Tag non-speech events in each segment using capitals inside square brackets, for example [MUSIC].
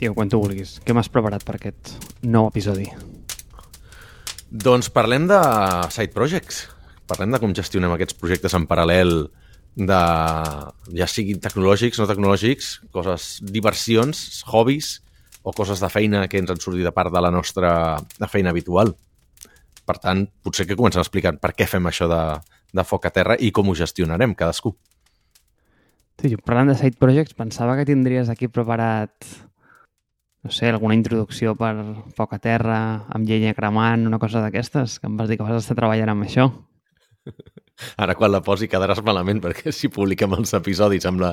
Tio, quan tu vulguis. Què m'has preparat per aquest nou episodi? Doncs parlem de side projects. Parlem de com gestionem aquests projectes en paral·lel de, ja siguin tecnològics, no tecnològics, coses, diversions, hobbies o coses de feina que ens han sortit de part de la nostra de feina habitual. Per tant, potser que comencem explicant per què fem això de, de foc a terra i com ho gestionarem cadascú. Tio, parlant de side projects, pensava que tindries aquí preparat no sé, alguna introducció per foc a terra, amb llenya cremant, una cosa d'aquestes, que em vas dir que vas estar treballant amb això. [LAUGHS] Ara quan la posi quedaràs malament perquè si publiquem els episodis amb la,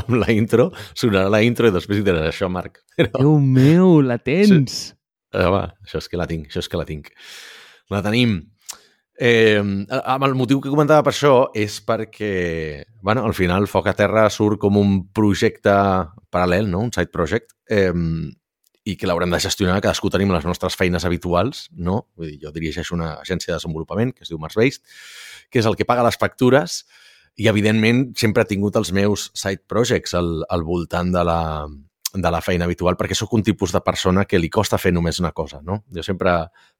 amb la intro, sonarà la intro i després hi diràs això, Marc. [LAUGHS] Però... Déu meu, la tens! Sí. Ah, va, això és que la tinc, això és que la tinc. La tenim. Eh, amb el motiu que comentava per això és perquè, bueno, al final Foc a Terra surt com un projecte paral·lel, no? un side project, eh, i que l'haurem de gestionar, cadascú tenim les nostres feines habituals, no? Vull dir, jo dirigeixo una agència de desenvolupament que es diu Mars Based, que és el que paga les factures i, evidentment, sempre he tingut els meus side projects al, al voltant de la, de la feina habitual, perquè sóc un tipus de persona que li costa fer només una cosa, no? Jo sempre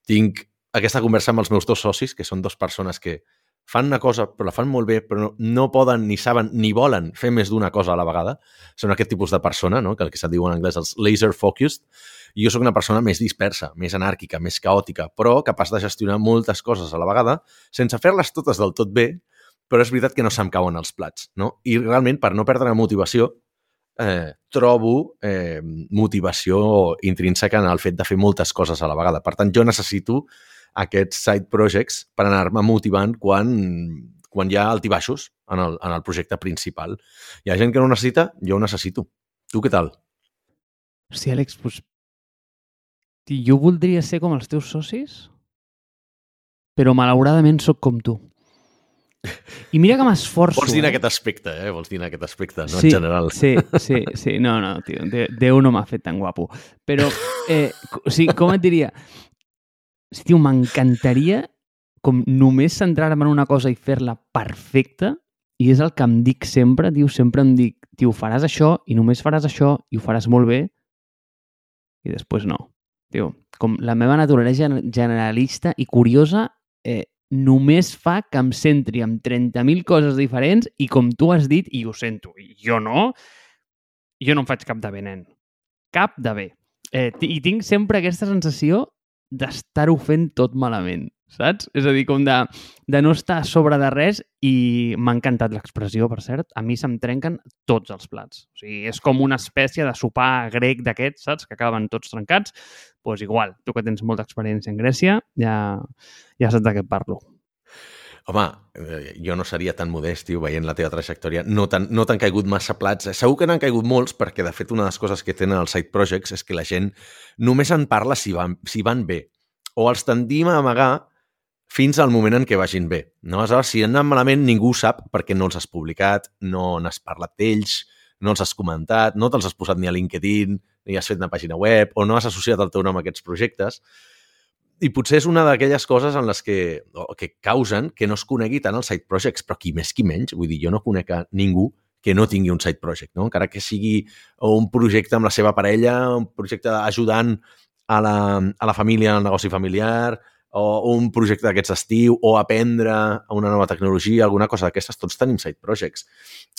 tinc aquesta conversa amb els meus dos socis, que són dues persones que fan una cosa, però la fan molt bé, però no, no poden, ni saben, ni volen fer més d'una cosa a la vegada. Són aquest tipus de persona, no? que el que se'n diu en anglès els laser focused, i jo sóc una persona més dispersa, més anàrquica, més caòtica, però capaç de gestionar moltes coses a la vegada sense fer-les totes del tot bé, però és veritat que no se'm cauen els plats. No? I realment, per no perdre la motivació, eh, trobo eh, motivació intrínseca en el fet de fer moltes coses a la vegada. Per tant, jo necessito aquests side projects per anar-me motivant quan, quan hi ha altibaixos en el, en el projecte principal. Hi ha gent que no necessita, jo ho necessito. Tu què tal? Hòstia, Àlex, doncs... Jo voldria ser com els teus socis, però malauradament sóc com tu. I mira que m'esforço. Vols dir en eh? aquest aspecte, eh? Vols dir en aquest aspecte, no sí, en general. Sí, sí, sí. No, no, tio, Déu no m'ha fet tan guapo. Però, eh, o sigui, com et diria? Tio, m'encantaria com només centrar-me en una cosa i fer-la perfecta i és el que em dic sempre, tio, sempre em dic, tio, faràs això i només faràs això i ho faràs molt bé i després no. Tio, com la meva naturalesa generalista i curiosa eh, només fa que em centri en 30.000 coses diferents i com tu has dit, i ho sento, i jo no, jo no em faig cap de bé, nen. Cap de bé. Eh, I tinc sempre aquesta sensació d'estar-ho fent tot malament, saps? És a dir, com de, de no estar a sobre de res i m'ha encantat l'expressió, per cert. A mi se'm trenquen tots els plats. O sigui, és com una espècie de sopar grec d'aquests, saps? Que acaben tots trencats. Doncs pues igual, tu que tens molta experiència en Grècia, ja, ja saps de què parlo. Home, eh, jo no seria tan modest, tio, veient la teva trajectòria. No t'han no caigut massa plats. Segur que n'han caigut molts, perquè, de fet, una de les coses que tenen els side projects és que la gent només en parla si van, si van bé. O els tendim a amagar fins al moment en què vagin bé. No? Aleshores, si han anat malament, ningú sap perquè no els has publicat, no n'has parlat d'ells, no els has comentat, no te'ls has posat ni a LinkedIn, ni has fet una pàgina web, o no has associat el teu nom a aquests projectes. I potser és una d'aquelles coses en les que, que causen que no es conegui tant els side projects, però qui més qui menys, vull dir, jo no conec a ningú que no tingui un side project, no? encara que sigui un projecte amb la seva parella, un projecte ajudant a la, a la família el negoci familiar, o un projecte d'aquests estiu, o aprendre una nova tecnologia, alguna cosa d'aquestes, tots tenim side projects.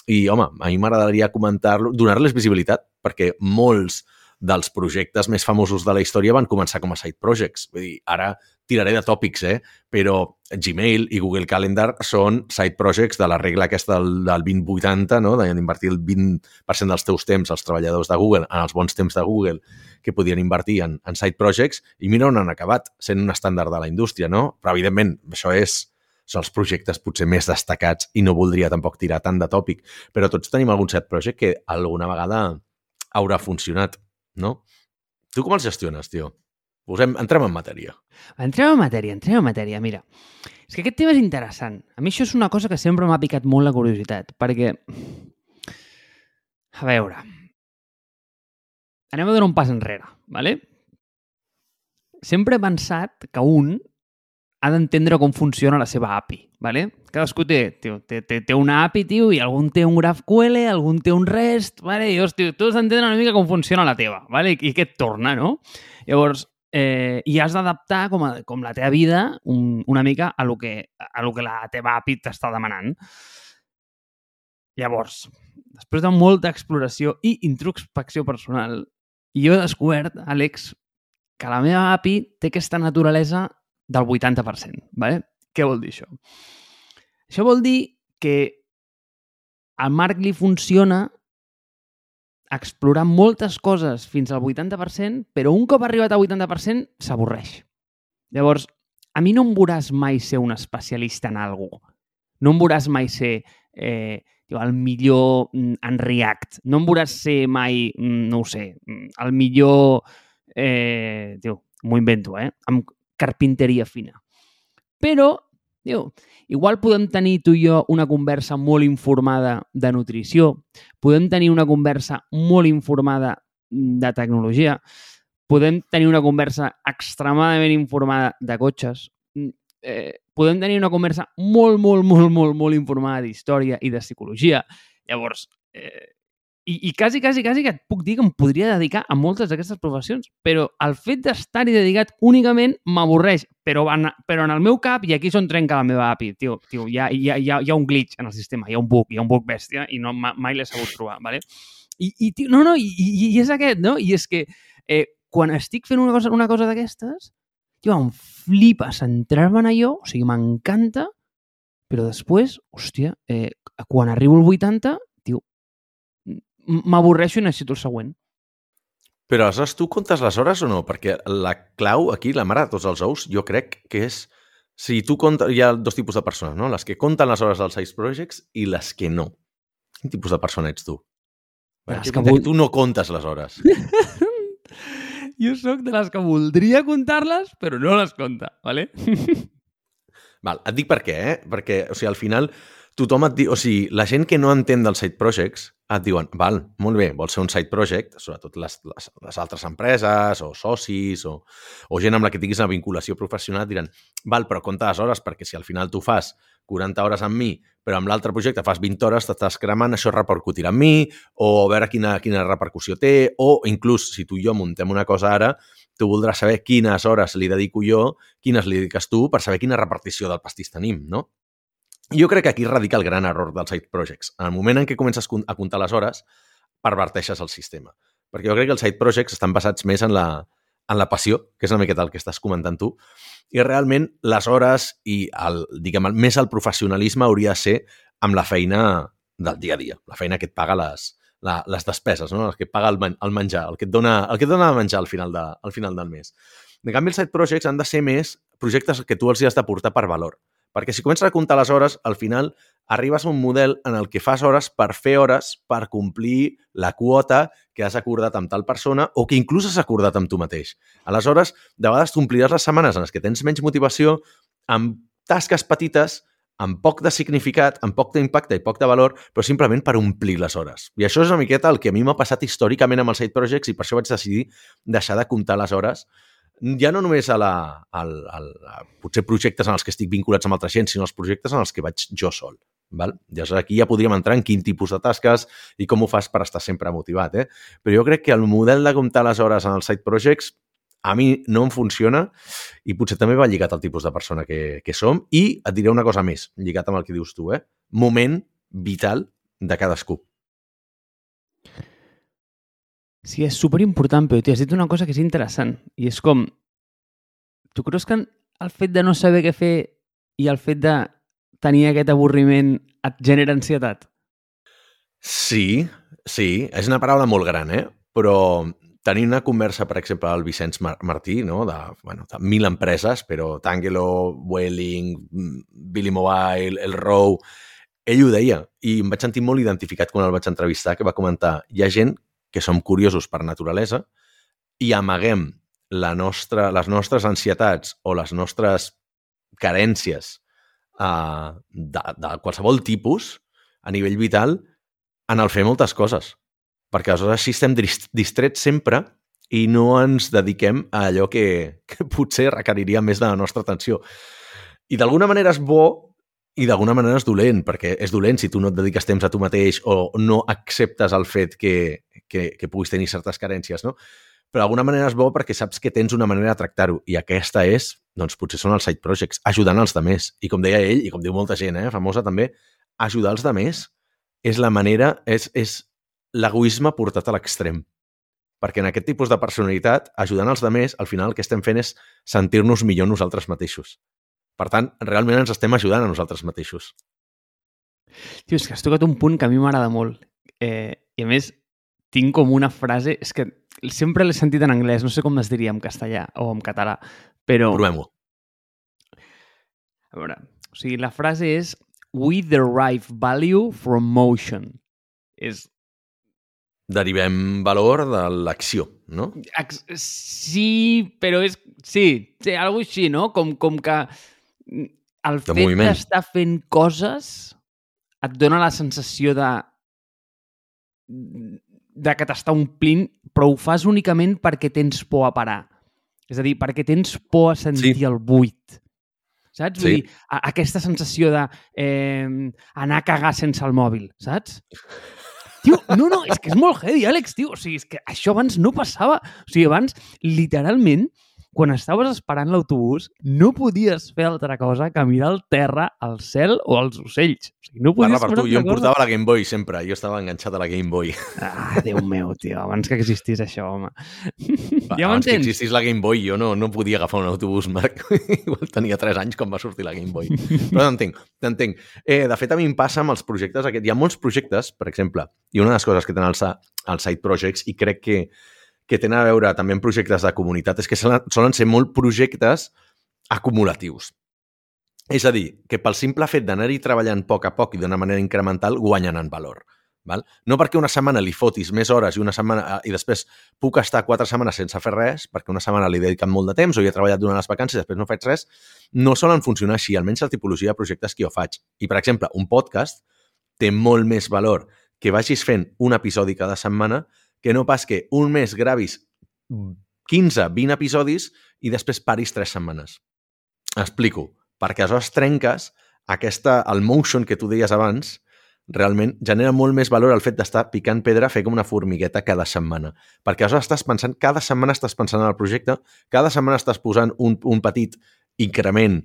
I, home, a mi m'agradaria comentar-lo, donar-les visibilitat, perquè molts dels projectes més famosos de la història van començar com a side projects. Vull dir, ara tiraré de tòpics, eh? però Gmail i Google Calendar són side projects de la regla aquesta del, del 20-80, no? d'invertir el 20% dels teus temps als treballadors de Google en els bons temps de Google que podien invertir en, en side projects i mira on han acabat, sent un estàndard de la indústria, no? Però, evidentment, això és són els projectes potser més destacats i no voldria tampoc tirar tant de tòpic, però tots tenim algun set project que alguna vegada haurà funcionat no? Tu com els gestiones, tio? Posem, entrem en matèria. Entrem en matèria, entrem en matèria. Mira, és que aquest tema és interessant. A mi això és una cosa que sempre m'ha picat molt la curiositat, perquè... A veure... Anem a donar un pas enrere, ¿vale? Sempre he pensat que un ha d'entendre com funciona la seva API, ¿vale? Cadascú té, tio, té, té, té una API, tio, i algun té un GraphQL, algun té un REST, ¿vale? I tio, tu has d'entendre una mica com funciona la teva, ¿vale? I, i què et torna, no? Llavors, eh, i has d'adaptar com, a, com la teva vida un, una mica a lo que, a lo que la teva API t'està demanant. Llavors, després de molta exploració i introspecció personal, jo he descobert, Àlex, que la meva API té aquesta naturalesa del 80%. ¿vale? Què vol dir això? Això vol dir que al Marc li funciona explorar moltes coses fins al 80%, però un cop arribat al 80% s'avorreix. Llavors, a mi no em veuràs mai ser un especialista en cosa. No em veuràs mai ser eh, el millor mm, en React. No em veuràs ser mai, mm, no ho sé, mm, el millor... Eh, m'ho invento, eh? Amb carpinteria fina. Però, diu, igual podem tenir tu i jo una conversa molt informada de nutrició, podem tenir una conversa molt informada de tecnologia, podem tenir una conversa extremadament informada de cotxes, eh, podem tenir una conversa molt, molt, molt, molt, molt informada d'història i de psicologia. Llavors, eh, i, i quasi, quasi, quasi que et puc dir que em podria dedicar a moltes d'aquestes professions, però el fet d'estar-hi dedicat únicament m'avorreix, però, en, però en el meu cap, i aquí és on trenca la meva API, tio, tio hi, ha, hi, ha, hi, ha, hi ha un glitch en el sistema, hi ha un bug, hi ha un bug bèstia, i no, mai l'he sabut trobar, ¿vale? I, i tio, no, no, i, i, és aquest, no? I és que eh, quan estic fent una cosa, una cosa d'aquestes, tio, em flipa centrar-me en allò, o sigui, m'encanta, però després, hòstia, eh, quan arribo al 80, m'avorreixo i necessito el següent. Però aleshores tu comptes les hores o no? Perquè la clau aquí, la mare de tots els ous, jo crec que és... Si tu comptes... Hi ha dos tipus de persones, no? Les que compten les hores dels Side Projects i les que no. Quin tipus de persona ets tu? Perquè que, que tu no comptes les hores. [LAUGHS] jo sóc de les que voldria comptar-les, però no les compta, ¿vale? Val, et dic per què, eh? Perquè, o sigui, al final, tothom et diu... O sigui, la gent que no entén dels side projects et diuen, val, molt bé, vols ser un side project, sobretot les, les, les altres empreses o socis o, o gent amb la que tinguis una vinculació professional, diran, val, però compta les hores, perquè si al final tu fas 40 hores amb mi, però amb l'altre projecte fas 20 hores, t'estàs cremant, això repercutirà en mi, o a veure quina, quina repercussió té, o inclús si tu i jo muntem una cosa ara, tu voldràs saber quines hores li dedico jo, quines li dediques tu, per saber quina repartició del pastís tenim, no? Jo crec que aquí radica el gran error dels side projects. En el moment en què comences a comptar les hores, perverteixes el sistema. Perquè jo crec que els side projects estan basats més en la, en la passió, que és una miqueta el que estàs comentant tu, i realment les hores i el, diguem, més el professionalisme hauria de ser amb la feina del dia a dia, la feina que et paga les, la, les despeses, no? el que et paga el, man, el menjar, el que et dona, el que et dona a menjar al final, de, al final del mes. En canvi, els side projects han de ser més projectes que tu els has de portar per valor. Perquè si comences a comptar les hores, al final arribes a un model en el que fas hores per fer hores per complir la quota que has acordat amb tal persona o que inclús has acordat amb tu mateix. Aleshores, de vegades t'ompliràs les setmanes en les que tens menys motivació amb tasques petites, amb poc de significat, amb poc d'impacte i poc de valor, però simplement per omplir les hores. I això és una miqueta el que a mi m'ha passat històricament amb els side projects i per això vaig decidir deixar de comptar les hores ja no només a la, al, al, a, potser projectes en els que estic vinculats amb altra gent, sinó als projectes en els que vaig jo sol. Val? Llavors aquí ja podríem entrar en quin tipus de tasques i com ho fas per estar sempre motivat. Eh? Però jo crec que el model de comptar les hores en els side projects a mi no em funciona i potser també va lligat al tipus de persona que, que som i et diré una cosa més, lligat amb el que dius tu, eh? moment vital de cadascú. Sí, és superimportant, però t'has dit una cosa que és interessant. I és com... Tu creus que el fet de no saber què fer i el fet de tenir aquest avorriment et genera ansietat? Sí, sí. És una paraula molt gran, eh? Però tenir una conversa, per exemple, al Vicenç Martí, no? de, bueno, de mil empreses, però Tangelo, Welling, Billy Mobile, el Row, ell ho deia i em vaig sentir molt identificat quan el vaig entrevistar, que va comentar hi ha gent que som curiosos per naturalesa i amaguem la nostra, les nostres ansietats o les nostres carències uh, de, de qualsevol tipus a nivell vital en el fer moltes coses. Perquè aleshores així estem distrets sempre i no ens dediquem a allò que, que potser requeriria més de la nostra atenció. I d'alguna manera és bo i d'alguna manera és dolent, perquè és dolent si tu no et dediques temps a tu mateix o no acceptes el fet que, que, que puguis tenir certes carències, no? Però d'alguna manera és bo perquè saps que tens una manera de tractar-ho i aquesta és, doncs potser són els side projects, ajudant els demés. I com deia ell, i com diu molta gent, eh, famosa també, ajudar els demés és la manera, és, és l'egoisme portat a l'extrem. Perquè en aquest tipus de personalitat, ajudant els demés, al final el que estem fent és sentir-nos millor nosaltres mateixos. Per tant, realment ens estem ajudant a nosaltres mateixos. Tio, és que has tocat un punt que a mi m'agrada molt. Eh, I a més, tinc com una frase... És que sempre l'he sentit en anglès, no sé com es diria en castellà o en català, però... Provem-ho. A veure, o sigui, la frase és We derive value from motion. És... Derivem valor de l'acció, no? Ex- Sí, però és... Sí, sí, alguna així, no? Com, com que el De fet d'estar fent coses et dona la sensació de de que t'està omplint, però ho fas únicament perquè tens por a parar. És a dir, perquè tens por a sentir Sí. el buit. Saps? Vull Sí. dir, a, aquesta sensació de eh, anar a cagar sense el mòbil, saps? Tio, no, no, és que és molt heavy, Àlex, tio. O sigui, és que això abans no passava. O sigui, abans, literalment, quan estaves esperant l'autobús, no podies fer altra cosa que mirar el terra, el cel o els ocells. O sigui, no podies Parla per tu. Jo em portava la Game Boy sempre. Jo estava enganxat a la Game Boy. Ah, Déu meu, tio, abans que existís això, home. Va, ja Abans que existís la Game Boy, jo no, no podia agafar un autobús, Marc. [LAUGHS] Igual tenia 3 anys quan va sortir la Game Boy. Però t'entenc, t'entenc. Eh, de fet, a mi em passa amb els projectes aquests. Hi ha molts projectes, per exemple, i una de les coses que tenen els, els side projects, i crec que, que tenen a veure també amb projectes de comunitat, és que solen, ser molt projectes acumulatius. És a dir, que pel simple fet d'anar-hi treballant a poc a poc i d'una manera incremental guanyen en valor. Val? No perquè una setmana li fotis més hores i una setmana eh, i després puc estar quatre setmanes sense fer res, perquè una setmana li he dedicat molt de temps o hi he treballat durant les vacances i després no faig res, no solen funcionar així, almenys la tipologia de projectes que jo faig. I, per exemple, un podcast té molt més valor que vagis fent un episodi cada setmana que no pas que un mes gravis 15, 20 episodis i després paris 3 setmanes. Explico. Perquè aleshores trenques aquesta, el motion que tu deies abans, realment genera molt més valor el fet d'estar picant pedra, fer com una formigueta cada setmana. Perquè aleshores estàs pensant, cada setmana estàs pensant en el projecte, cada setmana estàs posant un, un petit increment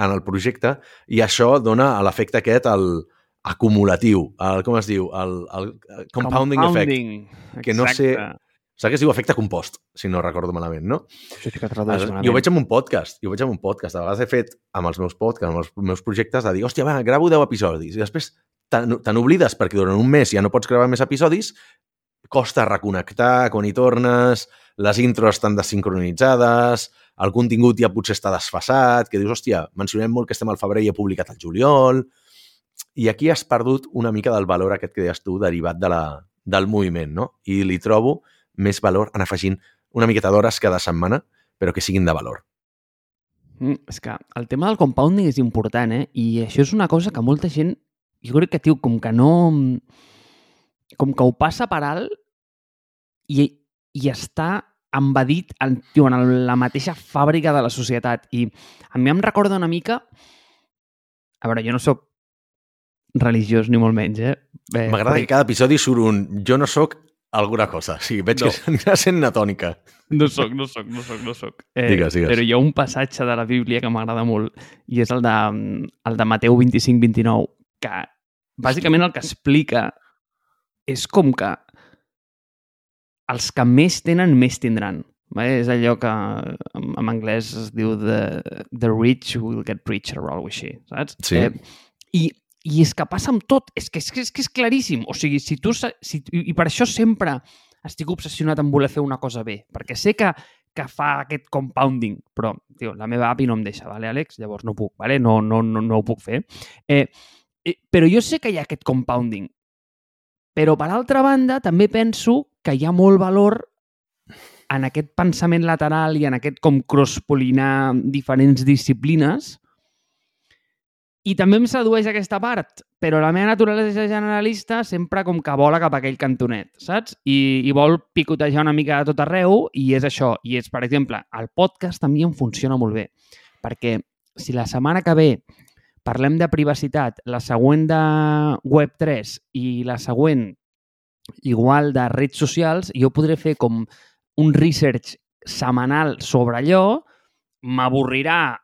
en el projecte i això dona l'efecte aquest, el acumulatiu, el, com es diu? El, el compounding, effect. que no sé-. Saps que es diu efecte compost, si no recordo malament, no? Això sí que tradueix Aleshores, jo ho veig amb un podcast, jo ho veig amb un podcast. A vegades he fet amb els meus podcasts, amb els meus projectes, de dir, hòstia, va, gravo 10 episodis. I després te te n'oblides perquè durant un mes ja no pots gravar més episodis, costa reconnectar quan hi tornes, les intros estan desincronitzades, el contingut ja potser està desfasat, que dius, hòstia, mencionem molt que estem al febrer i he publicat al juliol, i aquí has perdut una mica del valor aquest que deies tu, derivat de la, del moviment, no? I li trobo més valor en afegint una miqueta d'hores cada setmana, però que siguin de valor. Mm, és que el tema del compounding és important, eh? I això és una cosa que molta gent, jo crec que, tio, com que no... Com que ho passa per alt i, i està embedit en, tio, en la mateixa fàbrica de la societat. I a mi em recorda una mica... A veure, jo no sóc religiós ni molt menys, eh? eh M'agrada però- que cada episodi surt un jo no sóc alguna cosa. O sigui, veig No. que [LAUGHS] anirà sent una tònica. No soc, no soc, no soc, no soc. Eh, Digues, digues. Però hi ha un passatge de la Bíblia que m'agrada molt i és el de, el de Mateu 25-29, que bàsicament el que explica és com que els que més tenen, més tindran. És allò que en, en anglès es diu the, the rich will get richer o alguna així, saps? Sí. i, I és que passa amb tot, és que és, és, que és claríssim. O sigui, si tu... Si, i per això sempre estic obsessionat en voler fer una cosa bé, perquè sé que, que fa aquest compounding, però, tio, la meva api no em deixa, vale, Àlex? Llavors no puc, vale? no, no, no, no ho puc fer. Eh, eh, però jo sé que hi ha aquest compounding. Però, per altra banda, també penso que hi ha molt valor en aquest pensament lateral i en aquest com cross-polinar diferents disciplines i també em sedueix aquesta part, però la meva naturalesa generalista sempre com que vola cap a aquell cantonet, saps? I, i vol picotejar una mica de tot arreu i és això. I és, per exemple, el podcast també em funciona molt bé, perquè si la setmana que ve parlem de privacitat, la següent de Web3 i la següent igual de redes socials, jo podré fer com un research setmanal sobre allò, m'avorrirà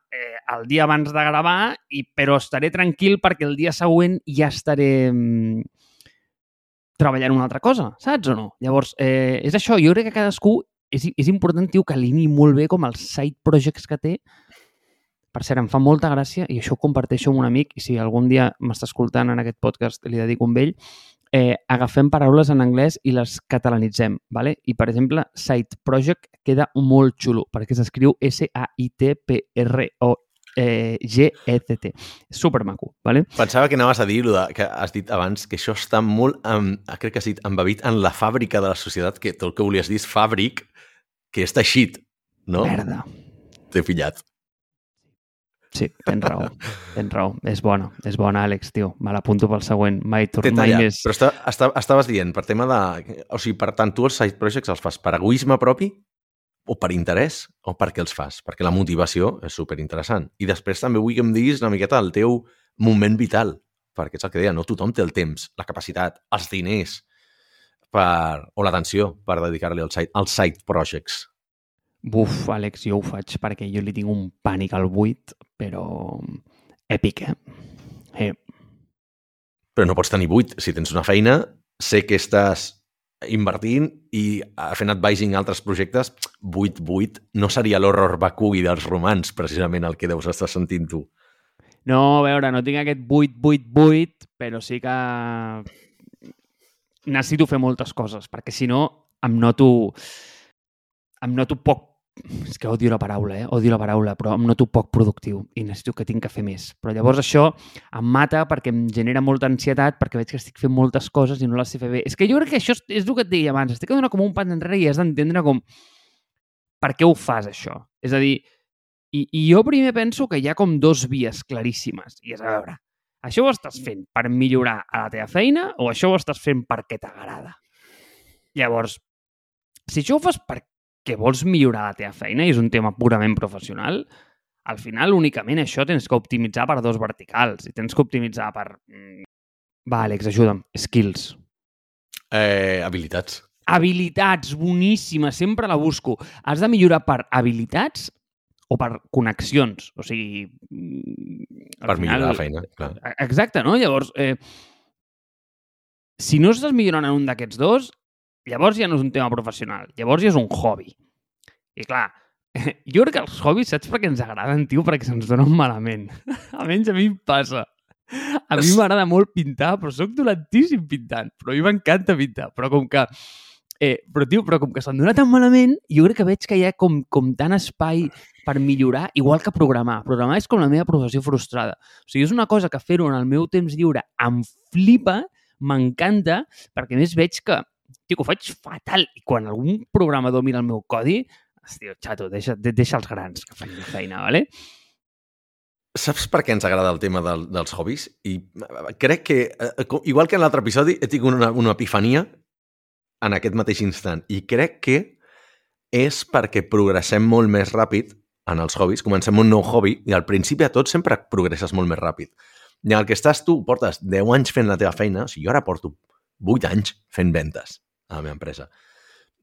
el dia abans de gravar, i, però estaré tranquil perquè el dia següent ja estaré mm, treballant una altra cosa, saps o no? Llavors, eh, és això, jo crec que cadascú és, és important, tio, que alinei molt bé com els side projects que té. Per cert, em fa molta gràcia, i això ho comparteixo amb un amic, i si algun dia m'està escoltant en aquest podcast, li dedico un vell, eh, agafem paraules en anglès i les catalanitzem, ¿vale? I, per exemple, side project queda molt xulo, perquè s'escriu S-A-I-T-P-R-O eh, G-E-T-T. Super maco, ¿vale? Pensava que anaves a dir de, que has dit abans que això està molt, um, crec que has dit, embebit en la fàbrica de la societat, que tot el que volies dir és fàbric, que és teixit, no? Merda. T'he pillat. Sí, tens raó, tens raó. És bona, és bona, Àlex, tio. Me l'apunto pel següent. Mai, tallat, més... però està, està, estaves dient, per tema de... O sigui, per tant, tu els side projects els fas per egoisme propi o per interès o per què els fas? Perquè la motivació és superinteressant. I després també vull que em diguis una miqueta el teu moment vital, perquè és el que deia, no tothom té el temps, la capacitat, els diners per, o l'atenció per dedicar-li als side, als side projects. Buf, Àlex, jo ho faig perquè jo li tinc un pànic al buit, però èpic, eh? eh. Però no pots tenir buit. Si tens una feina, sé que estàs invertint i fent advising a altres projectes, 8-8 no seria l'horror vacugui dels romans, precisament el que deus estar sentint tu. No, a veure, no tinc aquest 8-8-8, però sí que necessito fer moltes coses, perquè si no em noto em noto poc és que odio la paraula, eh? Odio la paraula, però em noto poc productiu i necessito que tinc que fer més. Però llavors això em mata perquè em genera molta ansietat perquè veig que estic fent moltes coses i no les sé fer bé. És que jo crec que això és, el que et deia abans. Estic donant com un pas enrere i has d'entendre com per què ho fas, això. És a dir, i, i jo primer penso que hi ha com dos vies claríssimes. I és a veure, això ho estàs fent per millorar a la teva feina o això ho estàs fent perquè t'agrada? Llavors, si això ho fas perquè que vols millorar la teva feina i és un tema purament professional, al final únicament això tens que optimitzar per dos verticals i tens que optimitzar per... mm, Va, Àlex, ajuda'm. Skills. Eh, habilitats. Habilitats, boníssima, sempre la busco. Has de millorar per habilitats o per connexions. O sigui... mm, Per millorar la feina, clar. Exacte, no? Llavors, eh, si no estàs millorant en un d'aquests dos, llavors ja no és un tema professional, llavors ja és un hobby. I clar, [LAUGHS] jo crec que els hobbies, saps per què ens agraden, tio? Perquè se'ns donen malament. [LAUGHS] Almenys a mi em passa. A mi m'agrada molt pintar, però sóc dolentíssim pintant. Però a mi m'encanta pintar. Però com que... Eh, però, tio, però com que se'm dona tan malament, jo crec que veig que hi ha com, com tant espai per millorar, igual que programar. Programar és com la meva professió frustrada. O sigui, és una cosa que fer-ho en el meu temps lliure em flipa, m'encanta, perquè més veig que, tio, que ho faig fatal. I quan algun programador mira el meu codi, hòstia, xato, deixa, de- deixa els grans que facin la feina, ¿vale? Saps per què ens agrada el tema del, dels hobbies? I eh, crec que, eh, igual que en l'altre episodi, he tingut una, una epifania en aquest mateix instant. I crec que és perquè progressem molt més ràpid en els hobbies. Comencem un nou hobby i al principi a tot sempre progresses molt més ràpid. I en el que estàs tu, portes 10 anys fent la teva feina, o sigui, jo ara porto 8 anys fent ventes a la meva empresa.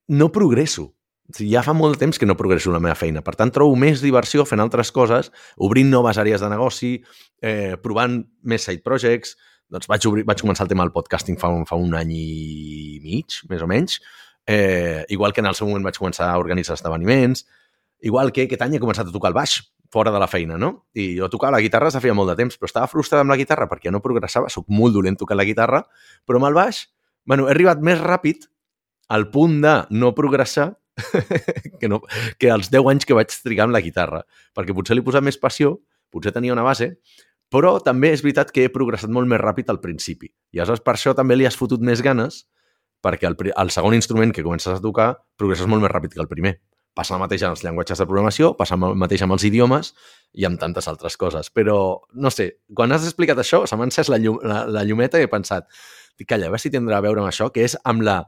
No progresso. Ja fa molt temps que no progresso en la meva feina. Per tant, trobo més diversió fent altres coses, obrint noves àrees de negoci, eh, provant més side projects. Doncs vaig, obrir, vaig començar el tema del podcasting fa, fa un any i mig, més o menys. Eh, igual que en el seu moment vaig començar a organitzar esdeveniments. Igual que aquest any he començat a tocar el baix fora de la feina, no? I jo tocava la guitarra de feia molt de temps, però estava frustrat amb la guitarra perquè no progressava, sóc molt dolent tocant la guitarra, però amb el baix, bueno, he arribat més ràpid al punt de no progressar [LAUGHS] que, no, que els 10 anys que vaig trigar amb la guitarra, perquè potser li posat més passió, potser tenia una base, però també és veritat que he progressat molt més ràpid al principi. I aleshores per això també li has fotut més ganes, perquè el, el segon instrument que comences a tocar progresses molt més ràpid que el primer. Passa el mateix amb els llenguatges de programació, passa el mateix amb els idiomes i amb tantes altres coses. Però, no sé, quan has explicat això, se m'ha encès la, llum, la, la llumeta i he pensat, calla, a veure si tindrà a veure amb això, que és amb la,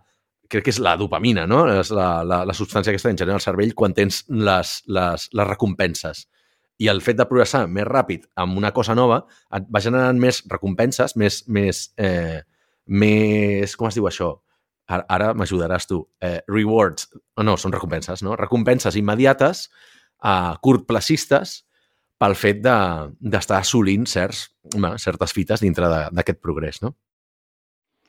crec que és la dopamina, no? És la, la, la substància aquesta que genera el cervell quan tens les, les, les recompenses. i el fet de progressar més ràpid amb una cosa nova et va generant més recompenses, més, més, eh, més com es diu això? Ara, ara m'ajudaràs tu. Eh, rewards, oh, no, són recompenses, no? Recompenses immediates, eh, curtplacistes, pel fet d'estar de, assolint certs, home, certes fites dintre d'aquest progrés, no?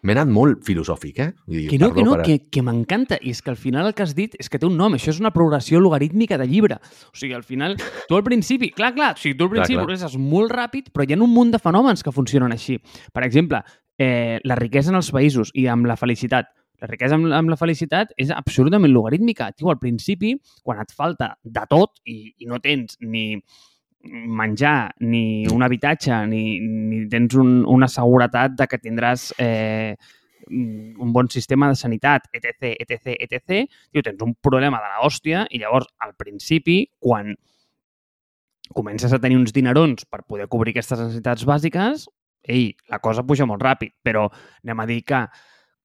M'he anat molt filosòfic, eh? Vull dir, que no, que no, per... que, que m'encanta. I és que al final el que has dit és que té un nom. Això és una progressió logarítmica de llibre. O sigui, al final, tu al principi... Clar, clar, o sigui, tu al principi clar, clar. progresses molt ràpid, però hi ha un munt de fenòmens que funcionen així. Per exemple, eh, la riquesa en els països i amb la felicitat. La riquesa amb, amb la felicitat és absolutament logarítmica. Tio, al principi, quan et falta de tot i, i no tens ni menjar, ni un habitatge, ni, ni tens un, una seguretat de que tindràs eh, un bon sistema de sanitat, etc, etc, etc, tio, tens un problema de l'hòstia i llavors, al principi, quan comences a tenir uns dinerons per poder cobrir aquestes necessitats bàsiques, ei, la cosa puja molt ràpid, però anem a dir que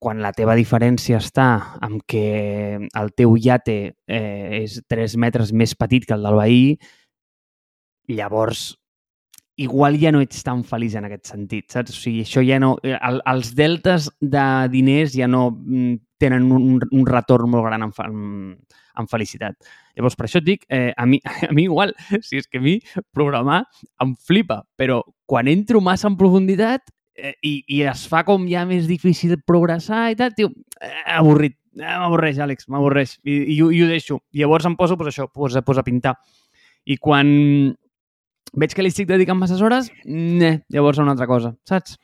quan la teva diferència està amb que el teu iate eh, és 3 metres més petit que el del veí, Llavors, igual ja no ets tan feliç en aquest sentit, saps? O sigui, això ja no... El, els deltes de diners ja no mm, tenen un, un retorn molt gran en, en, en felicitat. Llavors, per això et dic, eh, a, mi, [LAUGHS] a mi igual, si és que a mi programar em flipa, però quan entro massa en profunditat eh, i, i es fa com ja més difícil progressar i tal, tio, eh, avorrit, eh, m'avorreix, Àlex, m'avorreix, i, i, i, ho deixo. Llavors em poso, pues, això, pues, pues, a pintar. I quan veig que li estic dedicant masses hores, ne, llavors a una altra cosa, saps?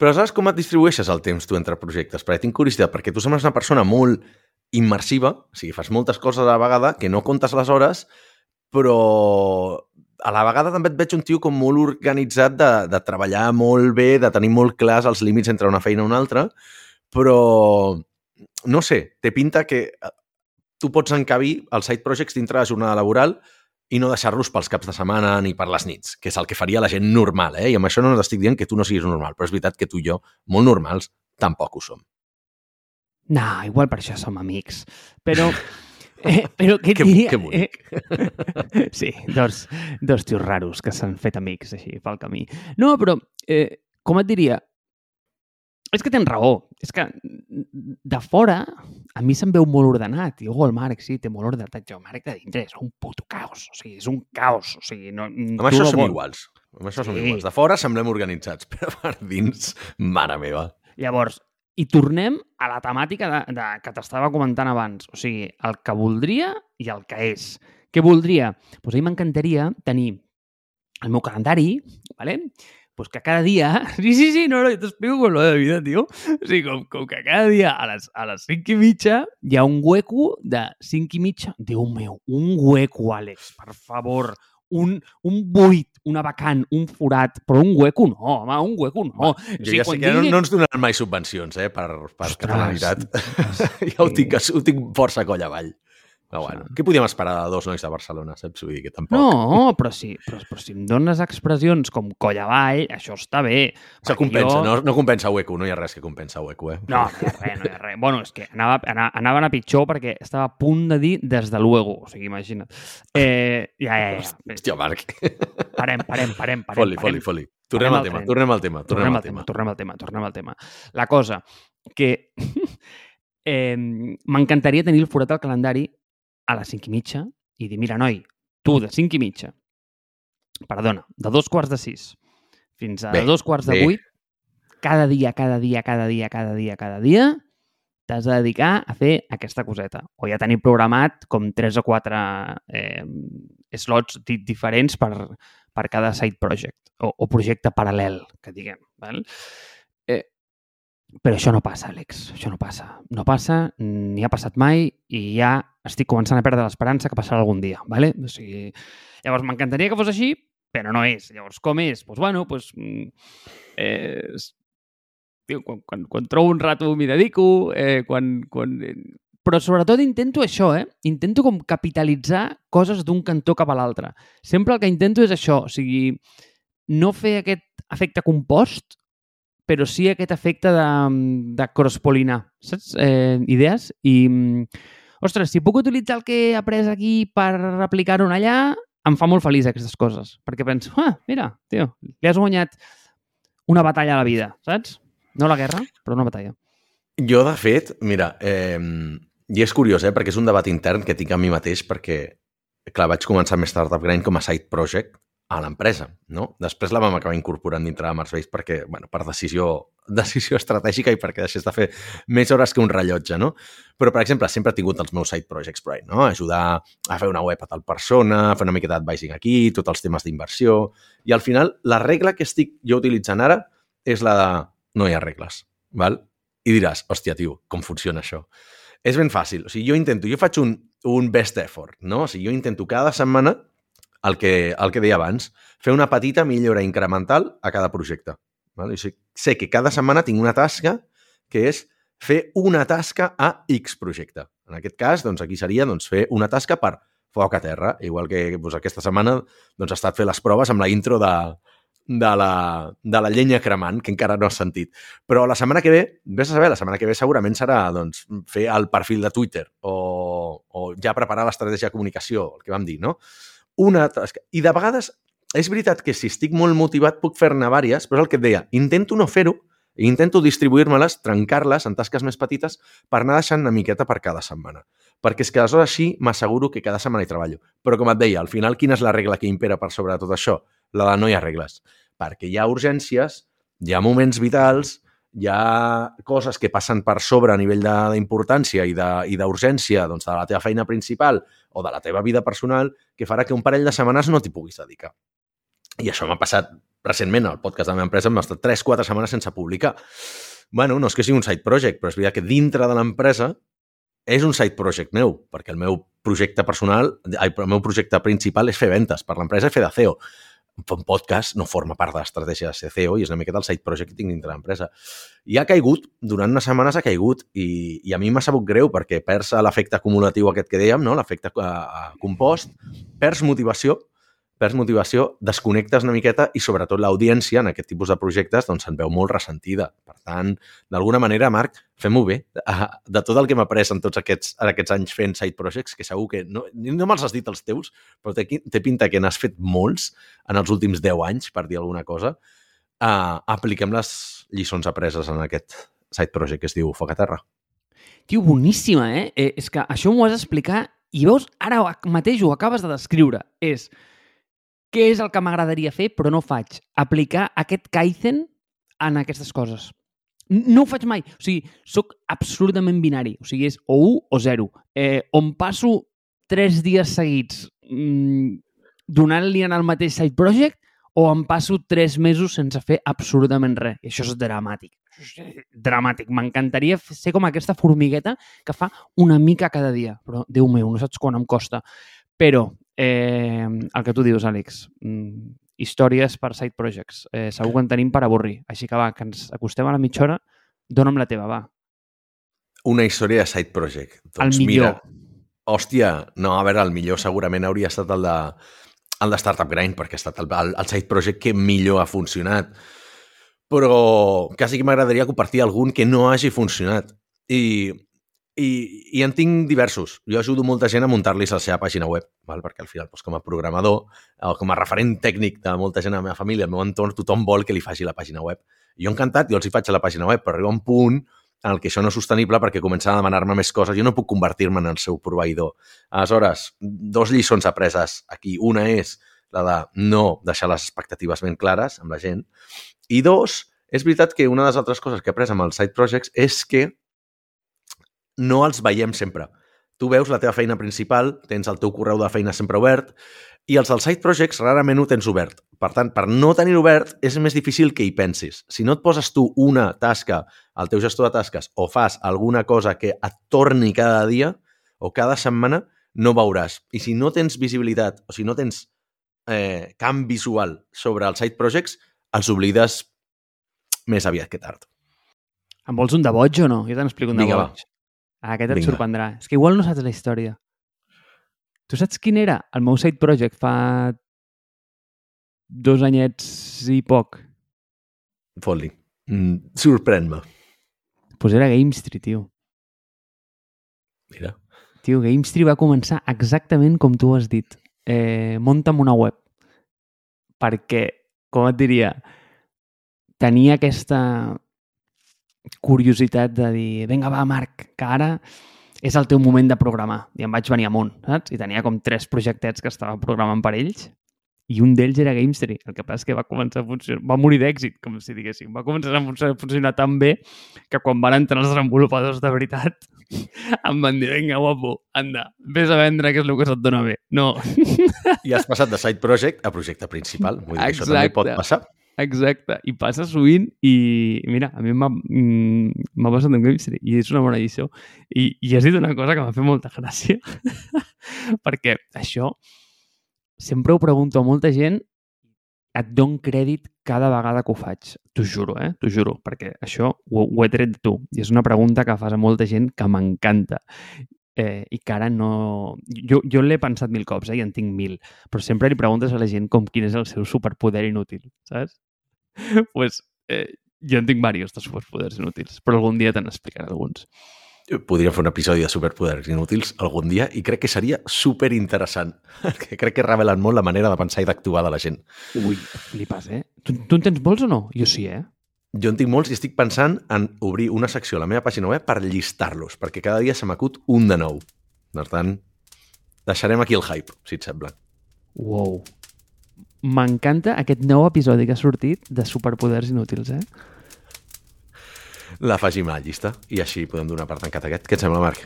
Però saps com et distribueixes el temps tu entre projectes? Perquè tinc curiositat, perquè tu sembles una persona molt immersiva, o sigui, fas moltes coses a la vegada, que no comptes les hores, però a la vegada també et veig un tio com molt organitzat de, de treballar molt bé, de tenir molt clars els límits entre una feina i una altra, però no sé, té pinta que tu pots encabir els side projects dintre la jornada laboral i no deixar-los pels caps de setmana ni per les nits, que és el que faria la gent normal, eh? I amb això no t'estic dient que tu no siguis normal, però és veritat que tu i jo, molt normals, tampoc ho som. No, igual per això som amics. Però... [LAUGHS] Eh, però què et que, diria? Que bonic. Eh, [LAUGHS] sí, dos, dos tios raros que s'han fet amics així pel camí. No, però eh, com et diria? És que tens raó. És que de fora a mi se'm veu molt ordenat. I, oh, el Marc, sí, té molt ordenat. Jo, Marc, de dintre és un puto caos. O sigui, és un caos. O sigui, no, amb això som vol. iguals. Amb això sí. som iguals. De fora semblem organitzats, [LAUGHS] però per dins, mare meva. Llavors, i tornem a la temàtica de, de, que t'estava comentant abans. O sigui, el que voldria i el que és. Què voldria? Doncs pues a mi m'encantaria tenir el meu calendari, ¿vale? Pues que cada dia... [LAUGHS] Sí, sí, sí, no, no, t'explico com lo de vida, tio. O sigui, com, com que cada dia a les, a les 5 i mitja hi ha un hueco de 5 i mitja. Déu meu, un hueco, Àlex, per favor. Un, un buit, una vacant, un forat, però un hueco no, home, un hueco no. Va, jo o sigui, ja sé que digui... no, no ens donaran mai subvencions, eh, per, per Ostres, catalanitat. [LAUGHS] ja ho tinc, ho tinc força coll avall. Però bueno, què podíem esperar de dos nois de Barcelona, saps? Vull dir que tampoc... No, però sí, però, però si em dones expressions com coll avall, això està bé. Això compensa, jo... no, no compensa Hueco, no hi ha res que compensa Hueco, eh? No, no hi ha res, no hi ha res. Bueno, és que anava, anava, anaven a pitjor perquè estava a punt de dir des de luego, o sigui, imagina't. Eh, ja, ja, ja. Hòstia, Marc. Parem, parem, parem. parem foli, foli, foli. Tornem al tema, tornem al tema, tornem al tema. Tornem al tema, tornem al tema. La cosa que [LAUGHS] eh, m'encantaria tenir el forat al calendari a les 5 i mitja i dir, mira, noi, tu de 5 i mitja, perdona, de dos quarts de 6 fins a bé, dos quarts de 8, cada dia, cada dia, cada dia, cada dia, cada dia, t'has de dedicar a fer aquesta coseta. O ja tenir programat com 3 o 4 eh, slots di diferents per, per cada side project o, o projecte paral·lel, que diguem. Val? Però això no passa, Àlex. Això no passa. No passa, ni ha passat mai i ja estic començant a perdre l'esperança que passarà algun dia. ¿vale? O sigui, llavors, m'encantaria que fos així, però no és. Llavors, com és? Doncs, pues, bueno, pues, eh, tio, quan, quan, quan trobo un rato m'hi dedico, eh, quan, quan... Però sobretot intento això, eh? Intento com capitalitzar coses d'un cantó cap a l'altre. Sempre el que intento és això, o sigui, no fer aquest efecte compost, però sí aquest efecte de, de cross-polinar, saps? Eh, idees. I, ostres, si puc utilitzar el que he après aquí per aplicar-ho allà, em fa molt feliç aquestes coses, perquè penso, ah, mira, tio, li has guanyat una batalla a la vida, saps? No la guerra, però una batalla. Jo, de fet, mira, eh, i és curiós, eh, perquè és un debat intern que tinc a mi mateix, perquè, clar, vaig començar més Startup Grind com a side project, a l'empresa, no? Després la vam acabar incorporant dintre de Marsbase perquè, bueno, per decisió, [LAUGHS] decisió estratègica i perquè deixés de fer més hores que un rellotge, no? Però, per exemple, sempre he tingut els meus side projects right, no? Ajudar a fer una web a tal persona, fer una miqueta d'advising aquí, tots els temes d'inversió... I al final, la regla que estic jo utilitzant ara és la de no hi ha regles, val? I diràs, hòstia, tio, com funciona això? És ben fàcil. O sigui, jo intento, jo faig un, un best effort, no? O sigui, jo intento cada setmana el que, el que deia abans, fer una petita millora incremental a cada projecte. Val? I sé, sé que cada setmana tinc una tasca que és fer una tasca a X projecte. En aquest cas, doncs, aquí seria doncs, fer una tasca per foc a terra, igual que doncs, aquesta setmana doncs, he estat fent les proves amb la intro de, de la, de la llenya cremant, que encara no has sentit. Però la setmana que ve, vés a saber, la setmana que ve segurament serà doncs, fer el perfil de Twitter o, o ja preparar l'estratègia de comunicació, el que vam dir, no? Una tasca. I de vegades és veritat que si estic molt motivat puc fer-ne vàries, però és el que et deia, intento no fer-ho, intento distribuir-me-les, trencar-les en tasques més petites per anar deixant una miqueta per cada setmana. Perquè és que aleshores així m'asseguro que cada setmana hi treballo. Però com et deia, al final quina és la regla que impera per sobre de tot això? La de no hi ha regles. Perquè hi ha urgències, hi ha moments vitals, hi ha coses que passen per sobre a nivell d'importància i d'urgència doncs, de la teva feina principal o de la teva vida personal que farà que un parell de setmanes no t'hi puguis dedicar. I això m'ha passat recentment al podcast de la meva empresa, hem estat 3-4 setmanes sense publicar. bueno, no és que sigui un side project, però és veritat que dintre de l'empresa és un side project meu, perquè el meu projecte personal, el meu projecte principal és fer ventes per l'empresa i fer de CEO un podcast no forma part de l'estratègia de CEO i és una miqueta el side project que tinc dintre l'empresa. I ha caigut, durant unes setmanes ha caigut i, i a mi m'ha sabut greu perquè perds l'efecte acumulatiu aquest que dèiem, no? l'efecte compost, perds motivació perds motivació, desconnectes una miqueta i sobretot l'audiència en aquest tipus de projectes doncs se'n veu molt ressentida. Per tant, d'alguna manera, Marc, fem-ho bé. De tot el que hem après en tots aquests, en aquests anys fent side projects, que segur que no, no me'ls has dit els teus, però té, té pinta que n'has fet molts en els últims 10 anys, per dir alguna cosa, uh, apliquem les lliçons apreses en aquest side project que es diu Foc a Terra. Tio, boníssima, eh? eh és que això m'ho has d'explicar i veus, ara mateix ho acabes de descriure. És, què és el que m'agradaria fer, però no faig? Aplicar aquest Kaizen en aquestes coses. No ho faig mai. O sigui, sóc absolutament binari. O sigui, és o 1 o 0. Eh, on passo 3 dies seguits mmm, donant-li en el mateix side project o em passo 3 mesos sense fer absolutament res. I això és dramàtic. Això és dramàtic. M'encantaria ser com aquesta formigueta que fa una mica cada dia. Però, Déu meu, no saps quan em costa. Però Eh, el que tu dius, Àlex, mm, històries per side projects. Eh, segur que en tenim per avorrir. Així que va, que ens acostem a la mitja hora, dona'm la teva, va. Una història de side project. Doncs el millor. Mira, hòstia, no, a veure, el millor segurament hauria estat el de, el de Startup Grind, perquè ha estat el, el, el side project que millor ha funcionat. Però quasi que m'agradaria compartir algun que no hagi funcionat. I i, I en tinc diversos. Jo ajudo molta gent a muntar-li la seva pàgina web, val? perquè al final, doncs, com a programador o com a referent tècnic de molta gent a la meva família, al meu entorn, tothom vol que li faci la pàgina web. Jo encantat, jo els hi faig a la pàgina web, però arriba un punt en el que això no és sostenible perquè comença a demanar-me més coses. Jo no puc convertir-me en el seu proveïdor. Aleshores, dos lliçons apreses aquí. Una és la de no deixar les expectatives ben clares amb la gent. I dos, és veritat que una de les altres coses que he après amb els side projects és que no els veiem sempre. Tu veus la teva feina principal, tens el teu correu de feina sempre obert, i els dels side projects rarament ho tens obert. Per tant, per no tenir obert, és més difícil que hi pensis. Si no et poses tu una tasca al teu gestor de tasques o fas alguna cosa que et torni cada dia o cada setmana, no veuràs. I si no tens visibilitat o si no tens eh, camp visual sobre els side projects, els oblides més aviat que tard. Em vols un de boig o no? Jo te n'explico un de Vinga, boig. Va. Ah, aquest et Vinga. sorprendrà. És que igual no saps la història. Tu saps quin era el meu side project fa dos anyets i poc? Fot-li. Mm, Sorprèn-me. Doncs pues era Gamestreet, tio. Mira. Tio, Gamestreet va començar exactament com tu has dit. eh, munta'm una web. Perquè, com et diria, tenia aquesta curiositat de dir, vinga, va, Marc, que ara és el teu moment de programar. I em vaig venir amunt, saps? I tenia com tres projectets que estava programant per ells i un d'ells era Gamestry. El que passa és que va començar a funcionar, va morir d'èxit, com si diguéssim. Va començar a funcionar, a funcionar tan bé que quan van entrar els desenvolupadors de veritat [LAUGHS] em van dir, vinga, guapo, anda, vés a vendre, que és el que se't dona bé. No. I has passat de side project a projecte principal. Vull dir, això també pot passar. Exacte, i passa sovint i mira, a mi m'ha mm, passat amb Gamestry i és una bona edició i, i has dit una cosa que m'ha fet molta gràcia [LAUGHS] perquè això sempre ho pregunto a molta gent et don crèdit cada vegada que ho faig. T'ho juro, eh? T'ho juro, perquè això ho, ho he tret de tu. I és una pregunta que fas a molta gent que m'encanta. Eh, I que ara no... Jo, jo l'he pensat mil cops, eh? I en tinc mil. Però sempre li preguntes a la gent com quin és el seu superpoder inútil, saps? [LAUGHS] pues, eh, jo en tinc diversos de superpoders inútils, però algun dia te n'explicaré alguns. Podríem fer un episodi de superpoders inútils algun dia i crec que seria super interessant. [LAUGHS] Crec que revelen molt la manera de pensar i d'actuar de la gent. Ui, flipes, eh? Tu, tu en tens molts o no? Jo sí, eh? Jo en tinc molts i estic pensant en obrir una secció a la meva pàgina web per llistar-los, perquè cada dia se m'acut un de nou. Per tant, deixarem aquí el hype, si et sembla. Wow. M'encanta aquest nou episodi que ha sortit de superpoders inútils, eh? l'afegim a la llista i així podem donar per tancat aquest. Què et sembla, Marc?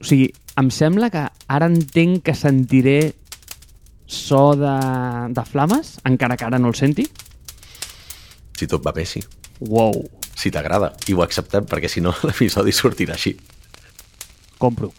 O sigui, em sembla que ara entenc que sentiré so de, de flames, encara que ara no el senti. Si tot va bé, sí. Wow. Si t'agrada. I ho acceptem, perquè si no [LAUGHS] l'episodi sortirà així. Compro.